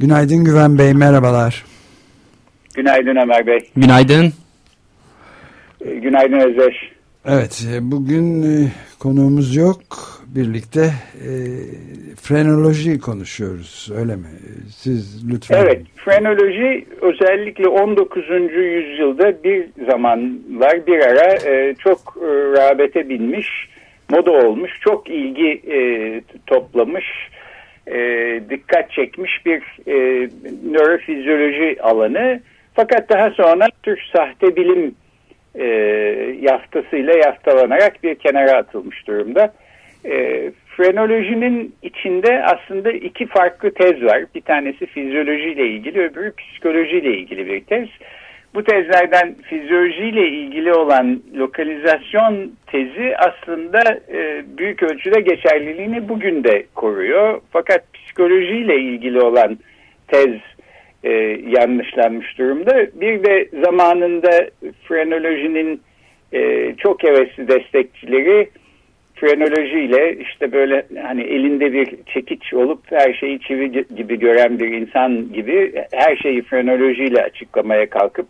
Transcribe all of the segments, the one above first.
Günaydın Güven Bey, merhabalar. Günaydın Ömer Bey. Günaydın. Ee, günaydın Özdeş. Evet, e, bugün e, konuğumuz yok. Birlikte e, frenoloji konuşuyoruz, öyle mi? Siz lütfen. Evet, frenoloji özellikle 19. yüzyılda bir zamanlar bir ara e, çok e, rağbete binmiş, moda olmuş, çok ilgi e, toplamış, e, dikkat çekmiş bir e, nörofizyoloji alanı. Fakat daha sonra Türk sahte bilim e, yaftasıyla yaftalanarak bir kenara atılmış durumda. E, frenolojinin içinde aslında iki farklı tez var. Bir tanesi fizyolojiyle ilgili, öbürü psikolojiyle ilgili bir tez. Bu tezlerden fizyolojiyle ilgili olan lokalizasyon tezi aslında e, büyük ölçüde geçerliliğini bugün de koruyor. Fakat psikolojiyle ilgili olan tez e, yanlışlanmış durumda. Bir de zamanında frenolojinin e, çok hevesli destekçileri frenolojiyle işte böyle hani elinde bir çekiç olup her şeyi çivi gibi gören bir insan gibi her şeyi frenolojiyle açıklamaya kalkıp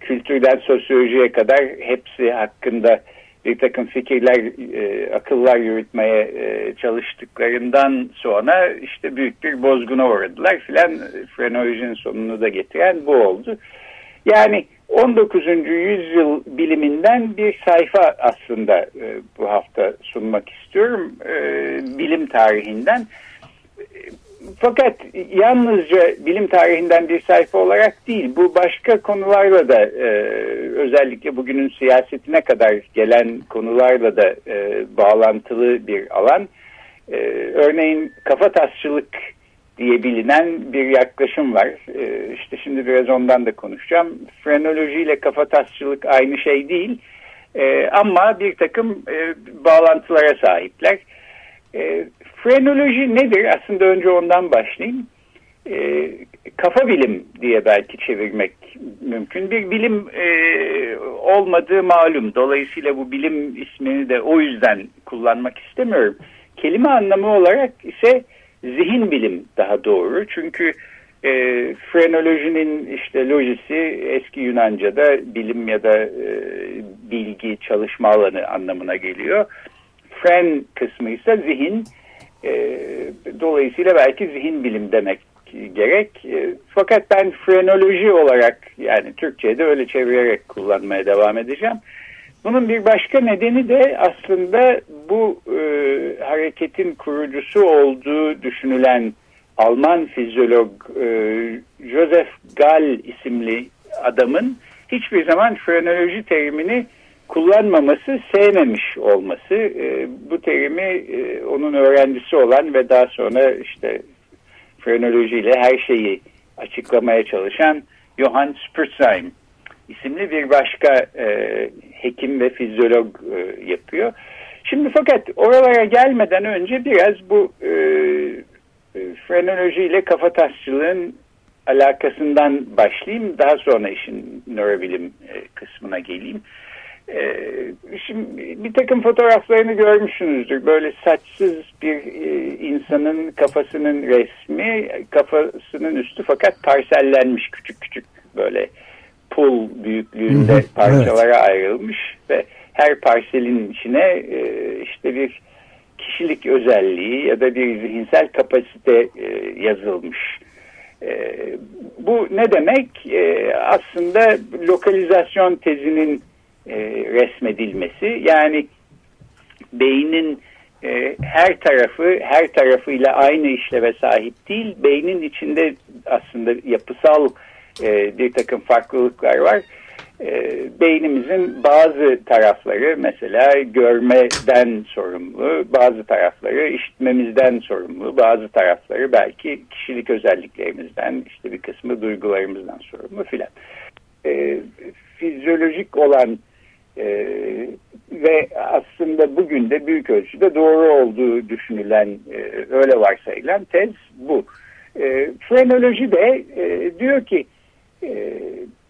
kültürden sosyolojiye kadar hepsi hakkında bir takım fikirler, e, akıllar yürütmeye e, çalıştıklarından sonra işte büyük bir bozguna uğradılar filan frenolojinin sonunu da getiren bu oldu. Yani 19. yüzyıl biliminden bir sayfa aslında e, bu hafta sunmak istiyorum e, bilim tarihinden. Fakat yalnızca bilim tarihinden bir sayfa olarak değil, bu başka konularla da e, özellikle bugünün siyasetine kadar gelen konularla da e, bağlantılı bir alan. E, örneğin kafatasçılık diye bilinen bir yaklaşım var. E, işte şimdi biraz ondan da konuşacağım. Frenoloji ile kafatasçılık aynı şey değil e, ama bir takım e, bağlantılara sahipler. E, frenoloji nedir? Aslında önce ondan başlayayım. Kafa bilim diye belki çevirmek mümkün. Bir bilim e, olmadığı malum. Dolayısıyla bu bilim ismini de o yüzden kullanmak istemiyorum. Kelime anlamı olarak ise zihin bilim daha doğru. Çünkü e, frenolojinin işte lojisi eski Yunanca'da bilim ya da e, bilgi çalışma alanı anlamına geliyor. Fren kısmı ise zihin. E, dolayısıyla belki zihin bilim demek gerek. E, fakat ben frenoloji olarak yani Türkçe'de öyle çevirerek kullanmaya devam edeceğim. Bunun bir başka nedeni de aslında bu e, hareketin kurucusu olduğu düşünülen Alman fizyolog e, Joseph Gall isimli adamın hiçbir zaman frenoloji terimini kullanmaması, sevmemiş olması. E, bu terimi e, onun öğrencisi olan ve daha sonra işte frenolojiyle her şeyi açıklamaya çalışan Johann Spurzheim isimli bir başka e, hekim ve fizyolog e, yapıyor. Şimdi fakat oralara gelmeden önce biraz bu e, e frenoloji ile kafatasçılığın alakasından başlayayım. Daha sonra işin nörobilim e, kısmına geleyim. E, şimdi bir takım fotoğraflarını görmüşsünüzdür. Böyle saçsız bir e, insanın kafasının resmi, kafasının üstü fakat parsellenmiş küçük küçük böyle pul büyüklüğünde hı hı, parçalara evet. ayrılmış ve her parselin içine e, işte bir kişilik özelliği ya da bir zihinsel kapasite e, yazılmış. E, bu ne demek? E, aslında lokalizasyon tezinin e, resmedilmesi. Yani beynin e, her tarafı her tarafıyla aynı işleve sahip değil. Beynin içinde aslında yapısal e, bir takım farklılıklar var. e, beynimizin bazı tarafları mesela görmeden sorumlu, bazı tarafları işitmemizden sorumlu, bazı tarafları belki kişilik özelliklerimizden, işte bir kısmı duygularımızdan sorumlu filan. E, fizyolojik olan e, ve aslında bugün de büyük ölçüde doğru olduğu düşünülen, e, öyle varsayılan tez bu. E, frenoloji de e, diyor ki e,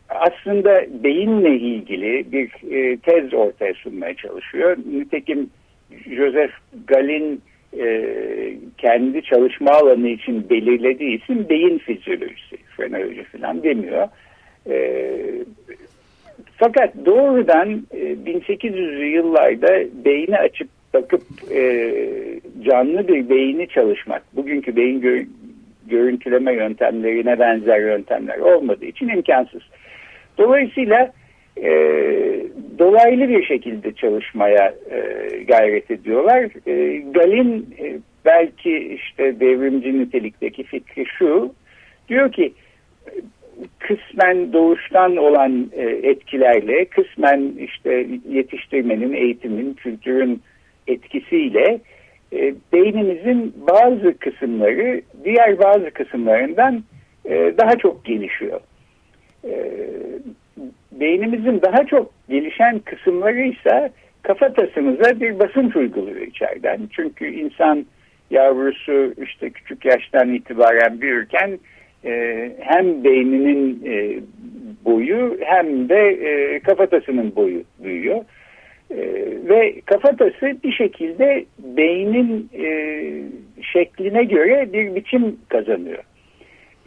aslında beyinle ilgili bir e, tez ortaya sunmaya çalışıyor. Nitekim Joseph Galin e, kendi çalışma alanı için belirlediği isim beyin fizyolojisi, frenoloji falan demiyor. E, fakat doğrudan e, 1800'lü yıllarda beyni açıp bakıp e, canlı bir beyni çalışmak, bugünkü beyin gör, görüntüleme yöntemlerine benzer yöntemler olmadığı için imkansız. Dolayısıyla e, dolaylı bir şekilde çalışmaya e, gayret ediyorlar. E, Galin e, belki işte devrimci nitelikteki fikri şu, diyor ki kısmen doğuştan olan e, etkilerle, kısmen işte yetiştirmenin, eğitimin, kültürün etkisiyle e, beynimizin bazı kısımları diğer bazı kısımlarından e, daha çok gelişiyor. E, beynimizin daha çok gelişen kısımları ise kafatasımıza bir basınç uyguluyor içeriden. Çünkü insan yavrusu işte küçük yaştan itibaren büyürken e, hem beyninin e, boyu hem de kafatasının boyu büyüyor. E, ve kafatası bir şekilde beynin e, şekline göre bir biçim kazanıyor.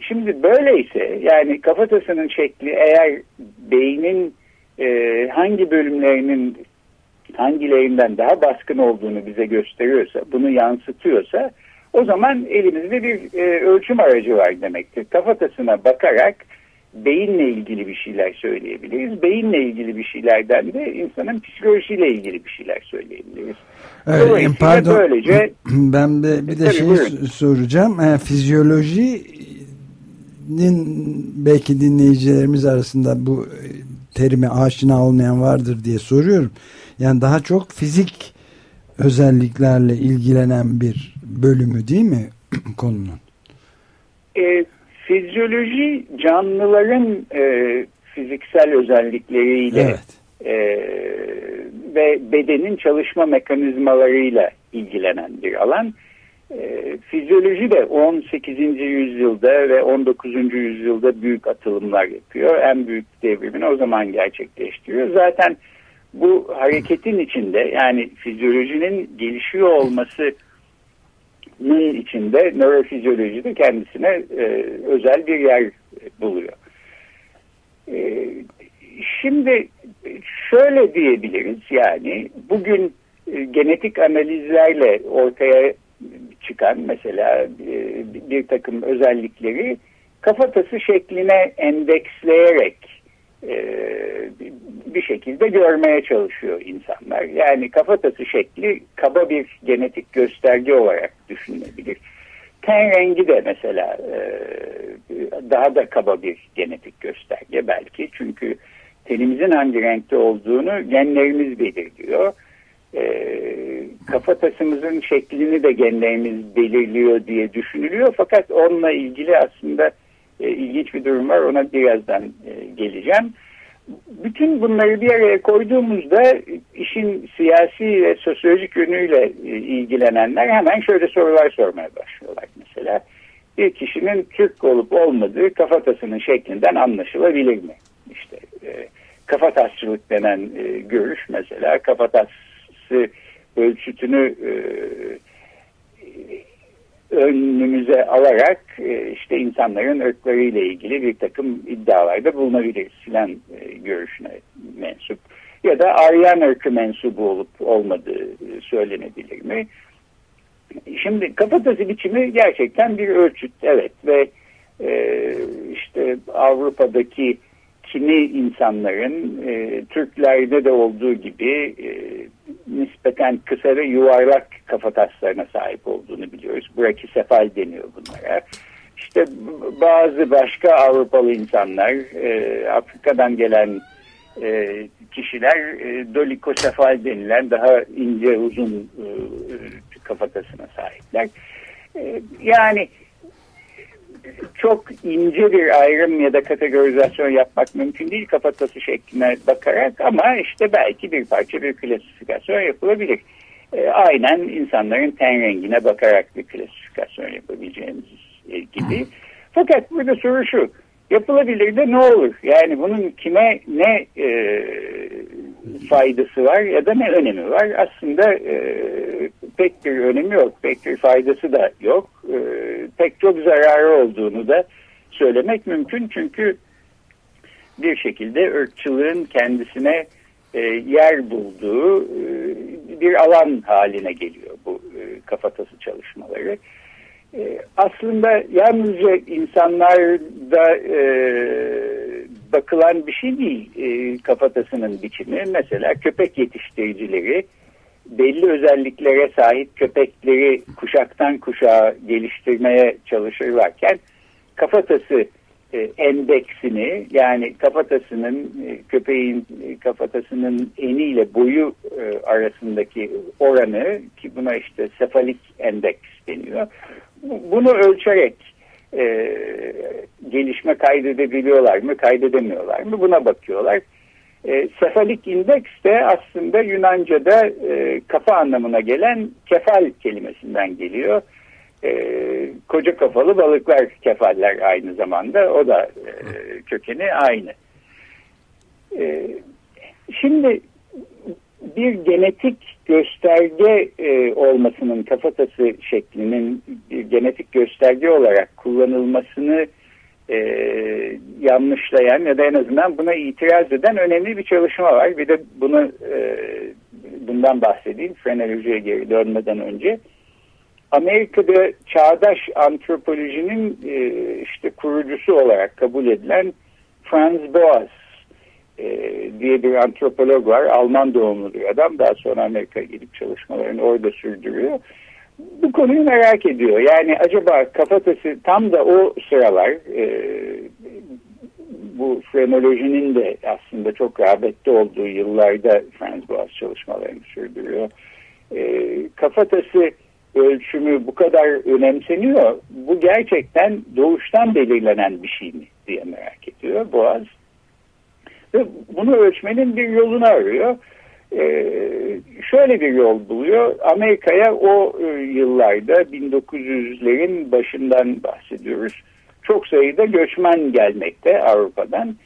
Şimdi böyleyse yani kafatasının şekli eğer beynin e, hangi bölümlerinin hangilerinden daha baskın olduğunu bize gösteriyorsa, bunu yansıtıyorsa o zaman elimizde bir e, ölçüm aracı var demektir. Kafatasına bakarak beyinle ilgili bir şeyler söyleyebiliriz. Beyinle ilgili bir şeylerden de insanın psikolojisiyle ilgili bir şeyler söyleyebiliriz. Evet, pardon. Böylece, ben de bir de şey buyurun. soracağım. E, fizyolojinin belki dinleyicilerimiz arasında bu e, terime aşina olmayan vardır diye soruyorum. Yani daha çok fizik özelliklerle ilgilenen bir bölümü değil mi konunun? E, fizyoloji canlıların e, fiziksel özellikleriyle evet. e, ve bedenin çalışma mekanizmalarıyla ilgilenen bir alan. E, fizyoloji de 18. yüzyılda ve 19. yüzyılda büyük atılımlar yapıyor. En büyük devrimini o zaman gerçekleştiriyor. Zaten bu hareketin içinde yani fizyolojinin gelişiyor olması içinde nörofizyoloji de kendisine e, özel bir yer buluyor. E, şimdi şöyle diyebiliriz yani bugün e, genetik analizlerle ortaya çıkan mesela e, bir takım özellikleri kafatası şekline endeksleyerek bir şekilde görmeye çalışıyor insanlar. Yani kafatası şekli kaba bir genetik gösterge olarak düşünülebilir. Ten rengi de mesela e, daha da kaba bir genetik gösterge belki. Çünkü tenimizin hangi renkte olduğunu genlerimiz belirliyor. E, kafatasımızın şeklini de genlerimiz belirliyor diye düşünülüyor. Fakat onunla ilgili aslında e, ilginç bir durum var. Ona birazdan e, geleceğim. Bütün bunları bir araya koyduğumuzda işin siyasi ve sosyolojik yönüyle e, ilgilenenler hemen şöyle sorular sormaya başlıyorlar. Mesela bir kişinin Türk olup olmadığı kafatasının şeklinden anlaşılabilir mi? İşte e, kafatasçılık denen e, görüş mesela kafatası ölçütünü e, önümüze alarak e, işte insanların ırklarıyla ilgili bir takım iddialarda bulunabiliriz filan e, görüşüne mensup. Ya da Aryan ırkı mensubu olup olmadığı e, söylenebilir mi? Şimdi kafatası biçimi gerçekten bir ölçüt evet ve işte Avrupa'daki kimi insanların e, Türklerde de olduğu gibi nispeten kısa ve yuvarlak kafataslarına sahip olduğunu biliyoruz. Brakisefal deniyor bunlara. İşte bazı başka Avrupalı insanlar, e, Afrika'dan gelen e, kişiler e, dolikosefal denilen daha ince uzun e, kafatasına sahipler. E, yani çok ince bir ayrım ya da kategorizasyon yapmak mümkün değil kafatası şekline bakarak ama işte belki bir parça bir klasifikasyon yapılabilir. E, aynen insanların ten rengine bakarak bir klasifikasyon yapabileceğimiz gibi. Fakat burada soru şu yapılabilir de ne olur? Yani bunun kime ne e, faydası var ya da ne önemi var? Aslında e, pek bir önemi yok, pek bir faydası da yok. E, pek çok zararı olduğunu da söylemek mümkün. Çünkü bir şekilde ırkçılığın kendisine e, yer bulduğu e, bir alan haline geliyor bu e, kafatası çalışmaları. E, aslında yalnızca insanlarda e, bakılan bir şey değil e, kafatasının biçimi. Mesela köpek yetiştiricileri belli özelliklere sahip köpekleri kuşaktan kuşağa geliştirmeye çalışırlarken kafatası e, endeksini yani kafatasının e, köpeğin e, kafatasının eniyle boyu e, arasındaki oranı ki buna işte sefalik endeks deniyor. Bunu ölçerek e, gelişme kaydedebiliyorlar mı kaydedemiyorlar mı buna bakıyorlar. E, sefalik indeks de aslında Yunanca'da e, kafa anlamına gelen kefal kelimesinden geliyor. E, koca kafalı balıklar kefaller aynı zamanda. O da e, kökeni aynı. E, şimdi bir genetik gösterge e, olmasının kafatası şeklinin bir genetik gösterge olarak kullanılmasını e, yanlışlayan ya da en azından buna itiraz eden önemli bir çalışma var. Bir de bunu e, bundan bahsedeyim frenolojiye geri dönmeden önce. Amerika'da çağdaş antropolojinin e, işte kurucusu olarak kabul edilen Franz Boas e, diye bir antropolog var. Alman doğumlu bir adam. Daha sonra Amerika'ya gidip çalışmalarını orada sürdürüyor. Bu konuyu merak ediyor. Yani acaba kafatası tam da o sıralar e, bu frenolojinin de aslında çok rağbette olduğu yıllarda Franz Boas çalışmalarını sürdürüyor. E, kafatası ölçümü bu kadar önemseniyor. Bu gerçekten doğuştan belirlenen bir şey mi diye merak ediyor Boğaz. Ve bunu ölçmenin bir yolunu arıyor. Ee, şöyle bir yol buluyor. Amerika'ya o e, yıllarda 1900'lerin başından bahsediyoruz. Çok sayıda göçmen gelmekte Avrupa'dan.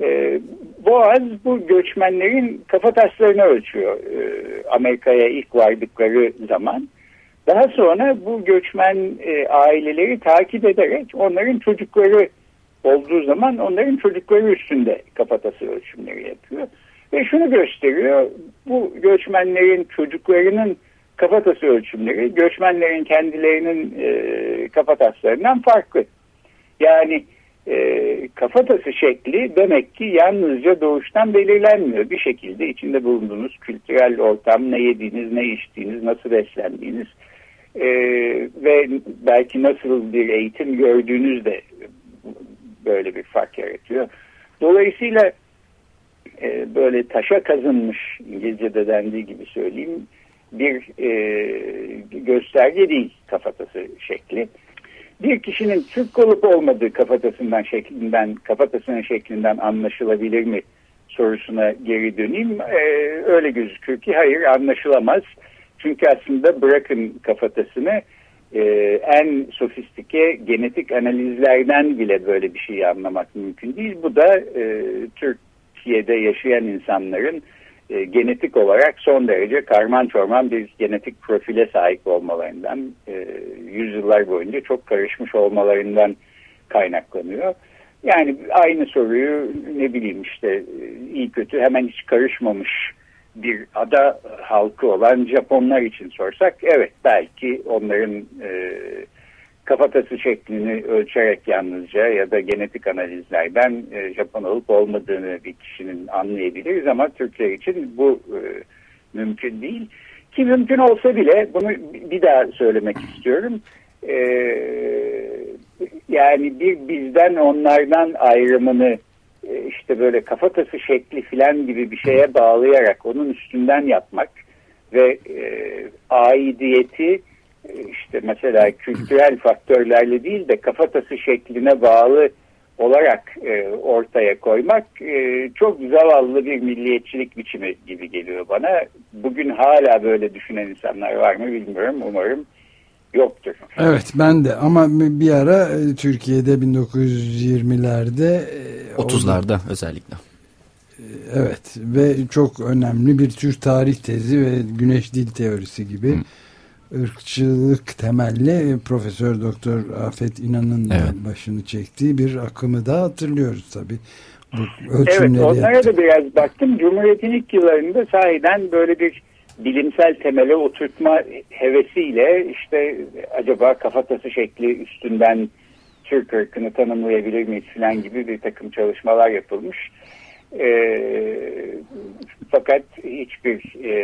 Ee, Boğaz bu göçmenlerin kafataslarını ölçüyor e, Amerika'ya ilk vardıkları zaman. Daha sonra bu göçmen e, aileleri takip ederek onların çocukları olduğu zaman onların çocukları üstünde kafatası ölçümleri yapıyor. Ve şunu gösteriyor, bu göçmenlerin çocuklarının kafatası ölçümleri göçmenlerin kendilerinin e, kafataslarından farklı. Yani e, kafatası şekli demek ki yalnızca doğuştan belirlenmiyor. Bir şekilde içinde bulunduğunuz kültürel ortam, ne yediğiniz, ne içtiğiniz, nasıl beslendiğiniz e, ve belki nasıl bir eğitim gördüğünüz de böyle bir fark yaratıyor. Dolayısıyla e, böyle taşa kazınmış İngilizce'de dendiği gibi söyleyeyim bir e, gösterge değil kafatası şekli. Bir kişinin Türk olup olmadığı kafatasından şeklinden kafatasının şeklinden anlaşılabilir mi sorusuna geri döneyim. E, öyle gözüküyor ki hayır anlaşılamaz. Çünkü aslında bırakın kafatasını e, en sofistike genetik analizlerden bile böyle bir şeyi anlamak mümkün değil. Bu da e, Türkiye'de yaşayan insanların e, genetik olarak son derece karman çorman bir genetik profile sahip olmalarından, e, yüzyıllar boyunca çok karışmış olmalarından kaynaklanıyor. Yani aynı soruyu ne bileyim işte iyi kötü hemen hiç karışmamış bir ada halkı olan Japonlar için sorsak evet belki onların e, kafatası şeklini ölçerek yalnızca ya da genetik analizlerden e, Japon olup olmadığını bir kişinin anlayabiliriz ama Türkler için bu e, mümkün değil. Ki mümkün olsa bile bunu bir daha söylemek istiyorum. E, yani bir bizden onlardan ayrımını işte böyle kafatası şekli filan gibi bir şeye bağlayarak onun üstünden yapmak ve e, aidiyeti e, işte mesela kültürel faktörlerle değil de kafatası şekline bağlı olarak e, ortaya koymak e, çok zavallı bir milliyetçilik biçimi gibi geliyor bana. Bugün hala böyle düşünen insanlar var mı bilmiyorum. Umarım yoktur. Evet ben de ama bir ara e, Türkiye'de 1920'lerde 30'larda özellikle. E, evet ve çok önemli bir tür tarih tezi ve güneş dil teorisi gibi Hı ırkçılık temelli Profesör Doktor Afet İnan'ın evet. başını çektiği bir akımı da hatırlıyoruz tabi. evet onlara yaptı. da biraz baktım. Cumhuriyet'in ilk yıllarında sahiden böyle bir bilimsel temele oturtma hevesiyle işte acaba kafatası şekli üstünden Türk ırkını tanımlayabilir miyiz falan gibi bir takım çalışmalar yapılmış. E, fakat hiçbir e,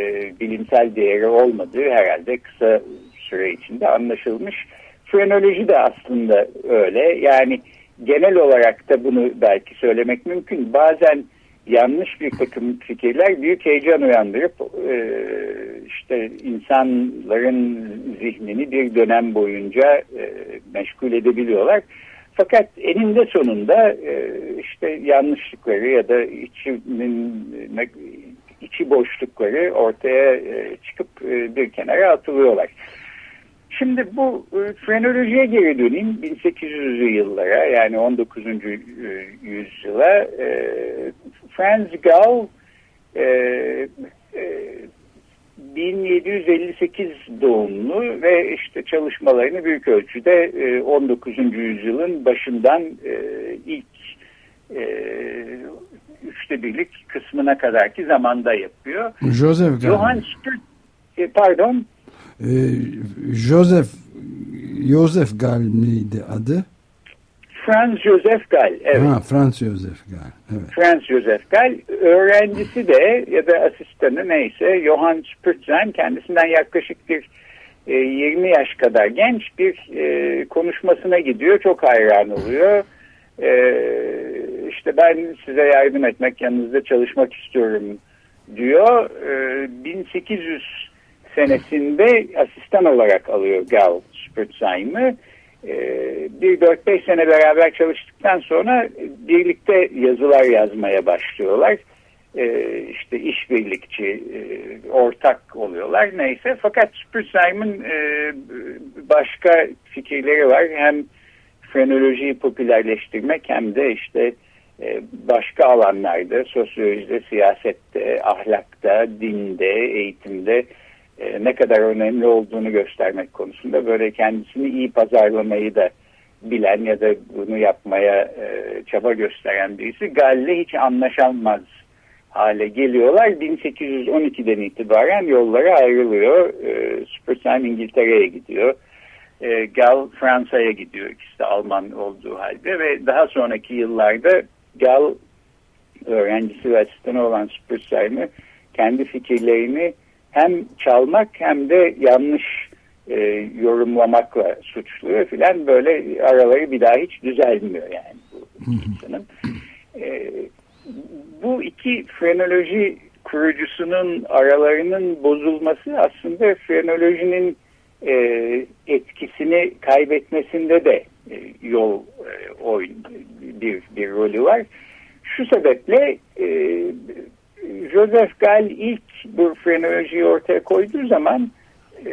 bilimsel değeri olmadığı herhalde kısa süre içinde anlaşılmış. Frenoloji de aslında öyle. Yani genel olarak da bunu belki söylemek mümkün. Bazen yanlış bir takım fikirler büyük heyecan uyandırıp e, işte insanların zihnini bir dönem boyunca e, meşgul edebiliyorlar. Fakat eninde sonunda e, işte yanlışlıkları ya da içinin içi boşlukları ortaya e, çıkıp e, bir kenara atılıyorlar. Şimdi bu frenolojiye geri döneyim 1800'lü yıllara yani 19. yüzyıla Franz Gall 1758 doğumlu ve işte çalışmalarını büyük ölçüde 19. E, yüzyılın başından e, ilk e, üçte birlik kısmına kadarki zamanda yapıyor. Joseph Gall. Johann Spurt, pardon. Joseph Joseph Gall miydi adı? Franz Joseph Gall. Evet. Ha, Franz Joseph Gall. Evet. Franz Joseph Gall. Öğrencisi de ya da asistanı neyse Johann Spurtzen kendisinden yaklaşık bir e, 20 yaş kadar genç bir e, konuşmasına gidiyor. Çok hayran oluyor. E, işte ben size yardım etmek, yanınızda çalışmak istiyorum diyor. E, 1800 senesinde asistan olarak alıyor Gall Spurtzen'i ee, bir 4-5 sene beraber çalıştıktan sonra birlikte yazılar yazmaya başlıyorlar. Ee, işte işbirlikçi, e, ortak oluyorlar neyse. Fakat Spurzheim'in e, başka fikirleri var. Hem frenolojiyi popülerleştirmek hem de işte e, başka alanlarda, sosyolojide, siyasette, ahlakta, dinde, eğitimde e, ne kadar önemli olduğunu göstermek konusunda böyle kendisini iyi pazarlamayı da bilen ya da bunu yapmaya e, çaba gösteren birisi Gal'le hiç anlaşamaz hale geliyorlar. 1812'den itibaren yolları ayrılıyor. E, Spurzheim İngiltere'ye gidiyor. E, Gal Fransa'ya gidiyor. İkisi de Alman olduğu halde ve daha sonraki yıllarda Gal öğrencisi ve asistanı olan Spurzheim'i kendi fikirlerini hem çalmak hem de yanlış e, yorumlamakla suçluyor filan böyle araları bir daha hiç düzelmiyor yani bu ikisinin. E, bu iki frenoloji kurucusunun aralarının bozulması aslında frenolojinin e, etkisini kaybetmesinde de e, yol e, oyun bir, bir rolü var. Şu sebeple e, Joseph Gall ilk bu frenolojiyi ortaya koyduğu zaman e,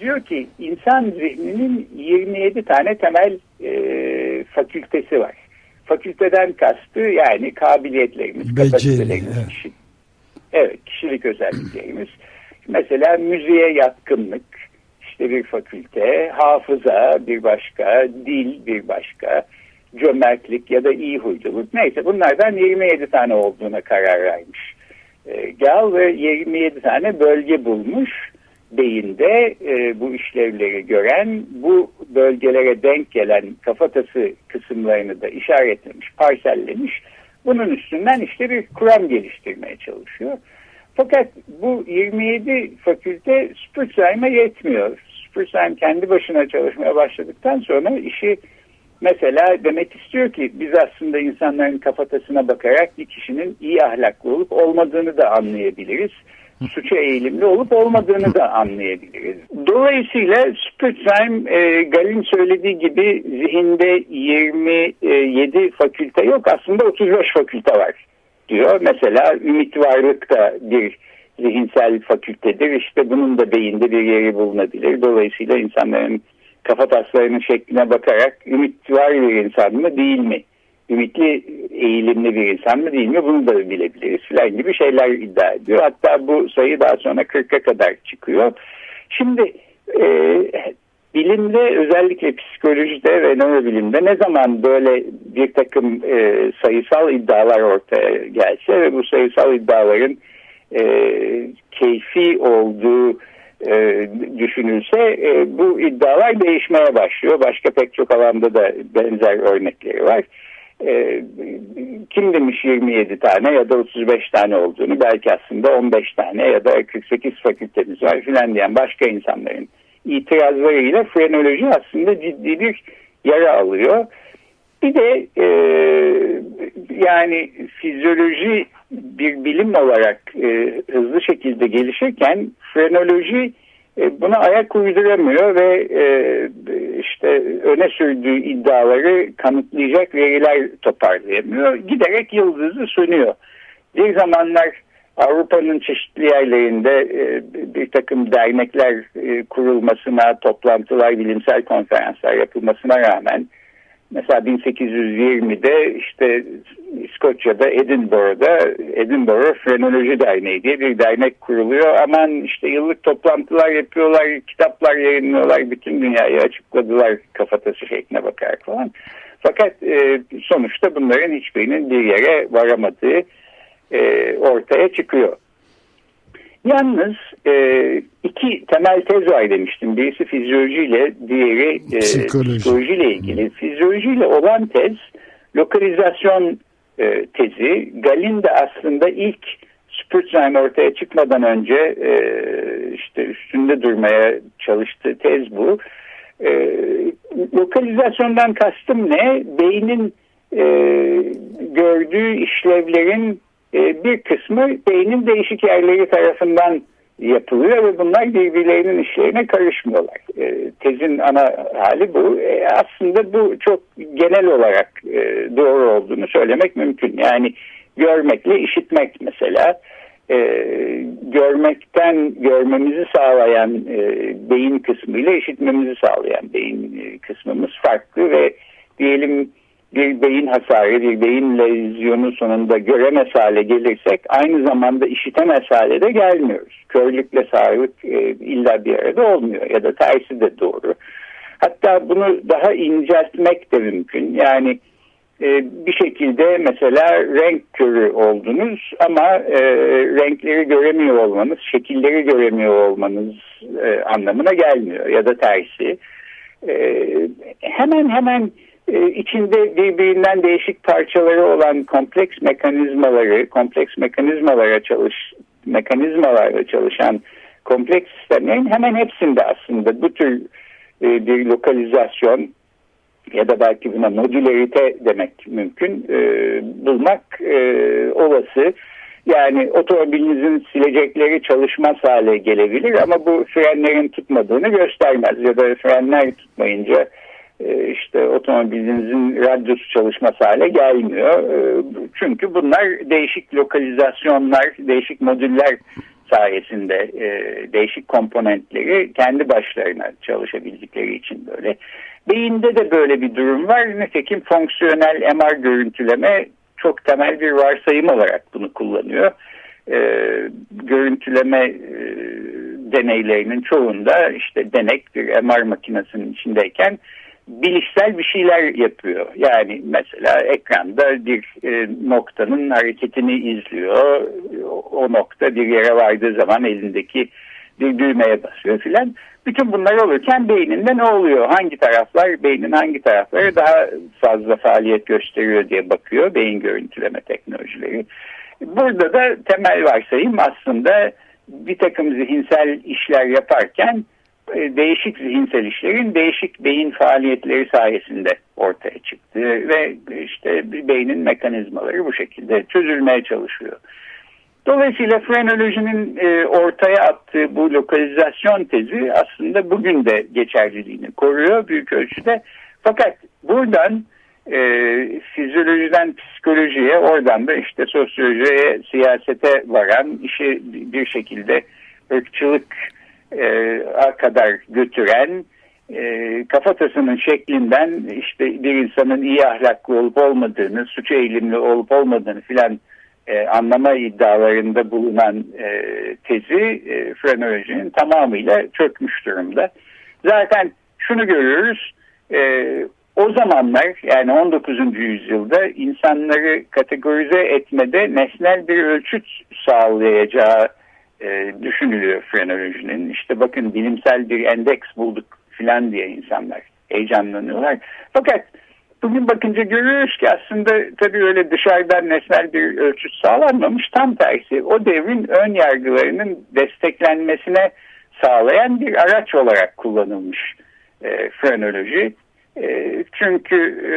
diyor ki insan zihninin 27 tane temel e, fakültesi var. Fakülteden kastı yani kabiliyetlerimiz, kapasitelerimiz, evet. Kişi, evet kişilik özelliklerimiz. Mesela müziğe yatkınlık, işte bir fakülte, hafıza bir başka, dil bir başka, cömertlik ya da iyi huyluluk neyse bunlardan 27 tane olduğuna karar vermiş Gal ve 27 tane bölge bulmuş beyinde e, bu işlevleri gören bu bölgelere denk gelen kafatası kısımlarını da işaretlemiş, parsellemiş. Bunun üstünden işte bir kuram geliştirmeye çalışıyor. Fakat bu 27 fakülte Spurzheim'e yetmiyor. Spurzheim kendi başına çalışmaya başladıktan sonra işi Mesela demek istiyor ki biz aslında insanların kafatasına bakarak bir kişinin iyi ahlaklı olup olmadığını da anlayabiliriz. Suça eğilimli olup olmadığını da anlayabiliriz. Dolayısıyla Sputzheim, e, Gal'in söylediği gibi zihinde 27 fakülte yok aslında 35 fakülte var diyor. Mesela ümit varlık da bir zihinsel fakültedir. İşte bunun da beyinde bir yeri bulunabilir. Dolayısıyla insanların kafa taslarının şekline bakarak ümit var bir insan mı değil mi? Ümitli eğilimli bir insan mı değil mi? Bunu da bilebiliriz filan gibi şeyler iddia ediyor. Hatta bu sayı daha sonra 40'a kadar çıkıyor. Şimdi e, bilimde özellikle psikolojide ve nörobilimde ne zaman böyle bir takım e, sayısal iddialar ortaya gelse ve bu sayısal iddiaların e, keyfi olduğu e, düşünülse e, bu iddialar değişmeye başlıyor. Başka pek çok alanda da benzer örnekleri var. E, kim demiş 27 tane ya da 35 tane olduğunu belki aslında 15 tane ya da 48 fakültemiz var filan diyen başka insanların itirazlarıyla frenoloji aslında ciddi bir yara alıyor. Bir de e, yani fizyoloji bir bilim olarak e, hızlı şekilde gelişirken frenoloji e, buna ayak uyduramıyor ve e, işte öne sürdüğü iddiaları kanıtlayacak veriler toparlayamıyor. Giderek yıldızı sönüyor. Bir zamanlar Avrupa'nın çeşitli yerlerinde e, bir takım dernekler e, kurulmasına, toplantılar, bilimsel konferanslar yapılmasına rağmen Mesela 1820'de işte İskoçya'da Edinburgh'da Edinburgh Frenoloji Derneği diye bir dernek kuruluyor. Aman işte yıllık toplantılar yapıyorlar, kitaplar yayınlıyorlar, bütün dünyayı açıkladılar kafatası şekline bakarak falan. Fakat e, sonuçta bunların hiçbirinin bir yere varamadığı e, ortaya çıkıyor. Yalnız e, iki temel tez var demiştim. Birisi fizyolojiyle, diğeri e, Psikoloji. psikolojiyle ilgili. Fizyolojiyle olan tez lokalizasyon e, tezi. Galin de aslında ilk Spurzheim ortaya çıkmadan önce e, işte üstünde durmaya çalıştığı tez bu. E, lokalizasyondan kastım ne? Beynin e, gördüğü işlevlerin e, bir kısmı beynin değişik yerleri tarafından yapılıyor ve bunlar birbirlerinin işlerine karışmıyorlar. E, tezin ana hali bu. E, aslında bu çok genel olarak doğru olduğunu söylemek mümkün. Yani görmekle işitmek mesela görmekten görmemizi sağlayan beyin kısmı ile işitmemizi sağlayan beyin kısmımız farklı ve diyelim bir beyin hasarı, bir beyin lezyonu sonunda göremez hale gelirsek aynı zamanda işitemez hale de gelmiyoruz. Körlükle sağlık e, illa bir arada olmuyor ya da tersi de doğru. Hatta bunu daha inceltmek de mümkün. Yani e, bir şekilde mesela renk körü oldunuz ama e, renkleri göremiyor olmanız, şekilleri göremiyor olmanız e, anlamına gelmiyor ya da tersi. E, hemen hemen e, içinde birbirinden değişik parçaları olan kompleks mekanizmaları, kompleks mekanizmalara çalış mekanizmalarla çalışan kompleks sistemlerin hemen hepsinde aslında bu tür e, bir lokalizasyon ya da belki buna modülerite demek mümkün e, bulmak e, olası. Yani otomobilinizin silecekleri çalışmaz hale gelebilir ama bu frenlerin tutmadığını göstermez ya da frenler tutmayınca işte otomobilinizin radyosu çalışması hale gelmiyor. E, çünkü bunlar değişik lokalizasyonlar, değişik modüller sayesinde e, değişik komponentleri kendi başlarına çalışabildikleri için böyle. Beyinde de böyle bir durum var. Nitekim fonksiyonel MR görüntüleme çok temel bir varsayım olarak bunu kullanıyor. görüntüleme deneylerinin çoğunda işte denek bir MR makinesinin içindeyken bilişsel bir şeyler yapıyor. Yani mesela ekranda bir e, noktanın hareketini izliyor. O nokta bir yere vardığı zaman elindeki bir düğmeye basıyor filan. Bütün bunlar olurken beyninde ne oluyor? Hangi taraflar, beynin hangi tarafları daha fazla faaliyet gösteriyor diye bakıyor beyin görüntüleme teknolojileri. Burada da temel varsayım aslında bir takım zihinsel işler yaparken değişik zihinsel işlerin değişik beyin faaliyetleri sayesinde ortaya çıktı ve işte beynin mekanizmaları bu şekilde çözülmeye çalışıyor. Dolayısıyla frenolojinin e, ortaya attığı bu lokalizasyon tezi aslında bugün de geçerliliğini koruyor büyük ölçüde. Fakat buradan e, fizyolojiden psikolojiye, oradan da işte sosyolojiye, siyasete varan işi bir şekilde ırkçılık e, kadar götüren e, kafatasının şeklinden işte bir insanın iyi ahlaklı olup olmadığını, suç eğilimli olup olmadığını filan e, anlama iddialarında bulunan e, tezi e, frenolojinin tamamıyla çökmüş durumda. Zaten şunu görüyoruz, e, o zamanlar yani 19. yüzyılda insanları kategorize etmede nesnel bir ölçüt sağlayacağı e, düşünülüyor frenolojinin. İşte bakın bilimsel bir endeks bulduk filan diye insanlar heyecanlanıyorlar. Fakat bugün bakınca görüyoruz ki aslında tabii öyle dışarıdan nesnel bir ölçüt sağlanmamış. Tam tersi o devrin ön yargılarının desteklenmesine sağlayan bir araç olarak kullanılmış e, frenoloji. E, çünkü e,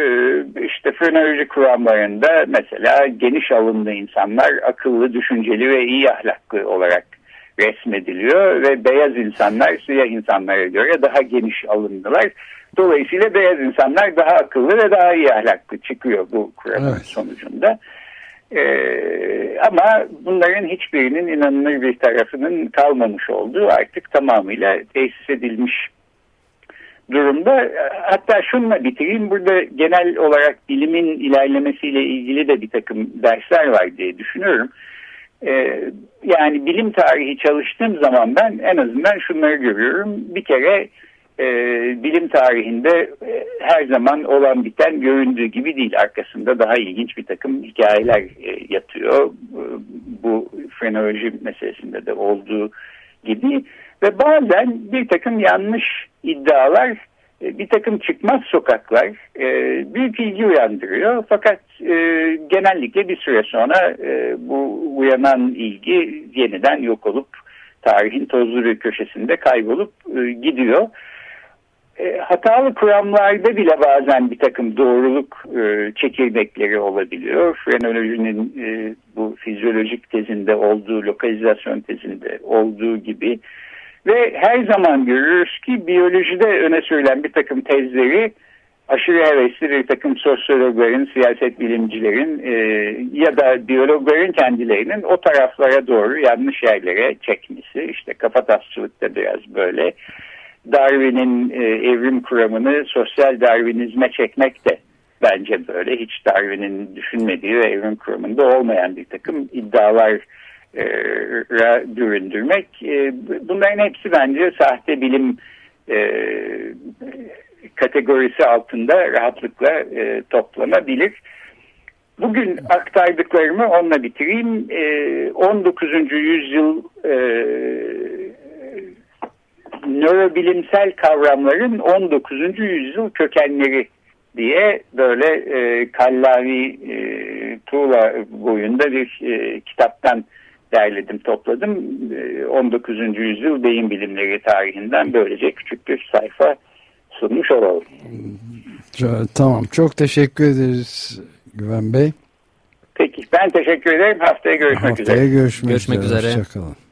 işte frenoloji kuramlarında mesela geniş alımlı insanlar akıllı, düşünceli ve iyi ahlaklı olarak resmediliyor ve beyaz insanlar siyah insanlara göre daha geniş alımlılar. Dolayısıyla beyaz insanlar daha akıllı ve daha iyi ahlaklı çıkıyor bu kuramın evet. sonucunda. Ee, ama bunların hiçbirinin inanılır bir tarafının kalmamış olduğu artık tamamıyla tesis edilmiş durumda. Hatta şunla bitireyim. Burada genel olarak bilimin ilerlemesiyle ilgili de bir takım dersler var diye düşünüyorum. Ee, yani bilim tarihi çalıştığım zaman ben en azından şunları görüyorum. Bir kere e, bilim tarihinde e, her zaman olan biten göründüğü gibi değil. Arkasında daha ilginç bir takım hikayeler e, yatıyor. E, bu frenoloji meselesinde de olduğu gibi. Ve bazen bir takım yanlış iddialar, bir takım çıkmaz sokaklar e, büyük ilgi uyandırıyor. Fakat e, genellikle bir süre sonra bu uyanan ilgi yeniden yok olup tarihin tozlu bir köşesinde kaybolup gidiyor. hatalı kuramlarda bile bazen bir takım doğruluk çekirdekleri olabiliyor. Frenolojinin bu fizyolojik tezinde olduğu, lokalizasyon tezinde olduğu gibi ve her zaman görüyoruz ki biyolojide öne sürülen bir takım tezleri aşırı hevesli bir takım sosyologların, siyaset bilimcilerin e, ya da biyologların kendilerinin o taraflara doğru yanlış yerlere çekmesi. İşte kafatasçılıkta biraz böyle. Darwin'in e, evrim kuramını sosyal darwinizme çekmek de bence böyle. Hiç Darwin'in düşünmediği ve evrim kuramında olmayan bir takım iddialar büründürmek. E, bunların hepsi bence sahte bilim e, kategorisi altında rahatlıkla e, toplanabilir. Bugün aktardıklarımı onunla bitireyim. 19. yüzyıl nörobilimsel kavramların 19. yüzyıl kökenleri diye böyle e, Kallavi e, Tuğla boyunda bir e, kitaptan derledim topladım. 19. Ee, yüzyıl beyin bilimleri tarihinden böylece küçük bir sayfa sunmuş olalım. Tamam çok teşekkür ederiz Güven Bey. Peki ben teşekkür ederim. Haftaya görüşmek Haftaya üzere. Görüşmek, görüşmek üzere. üzere. Hoşçakalın.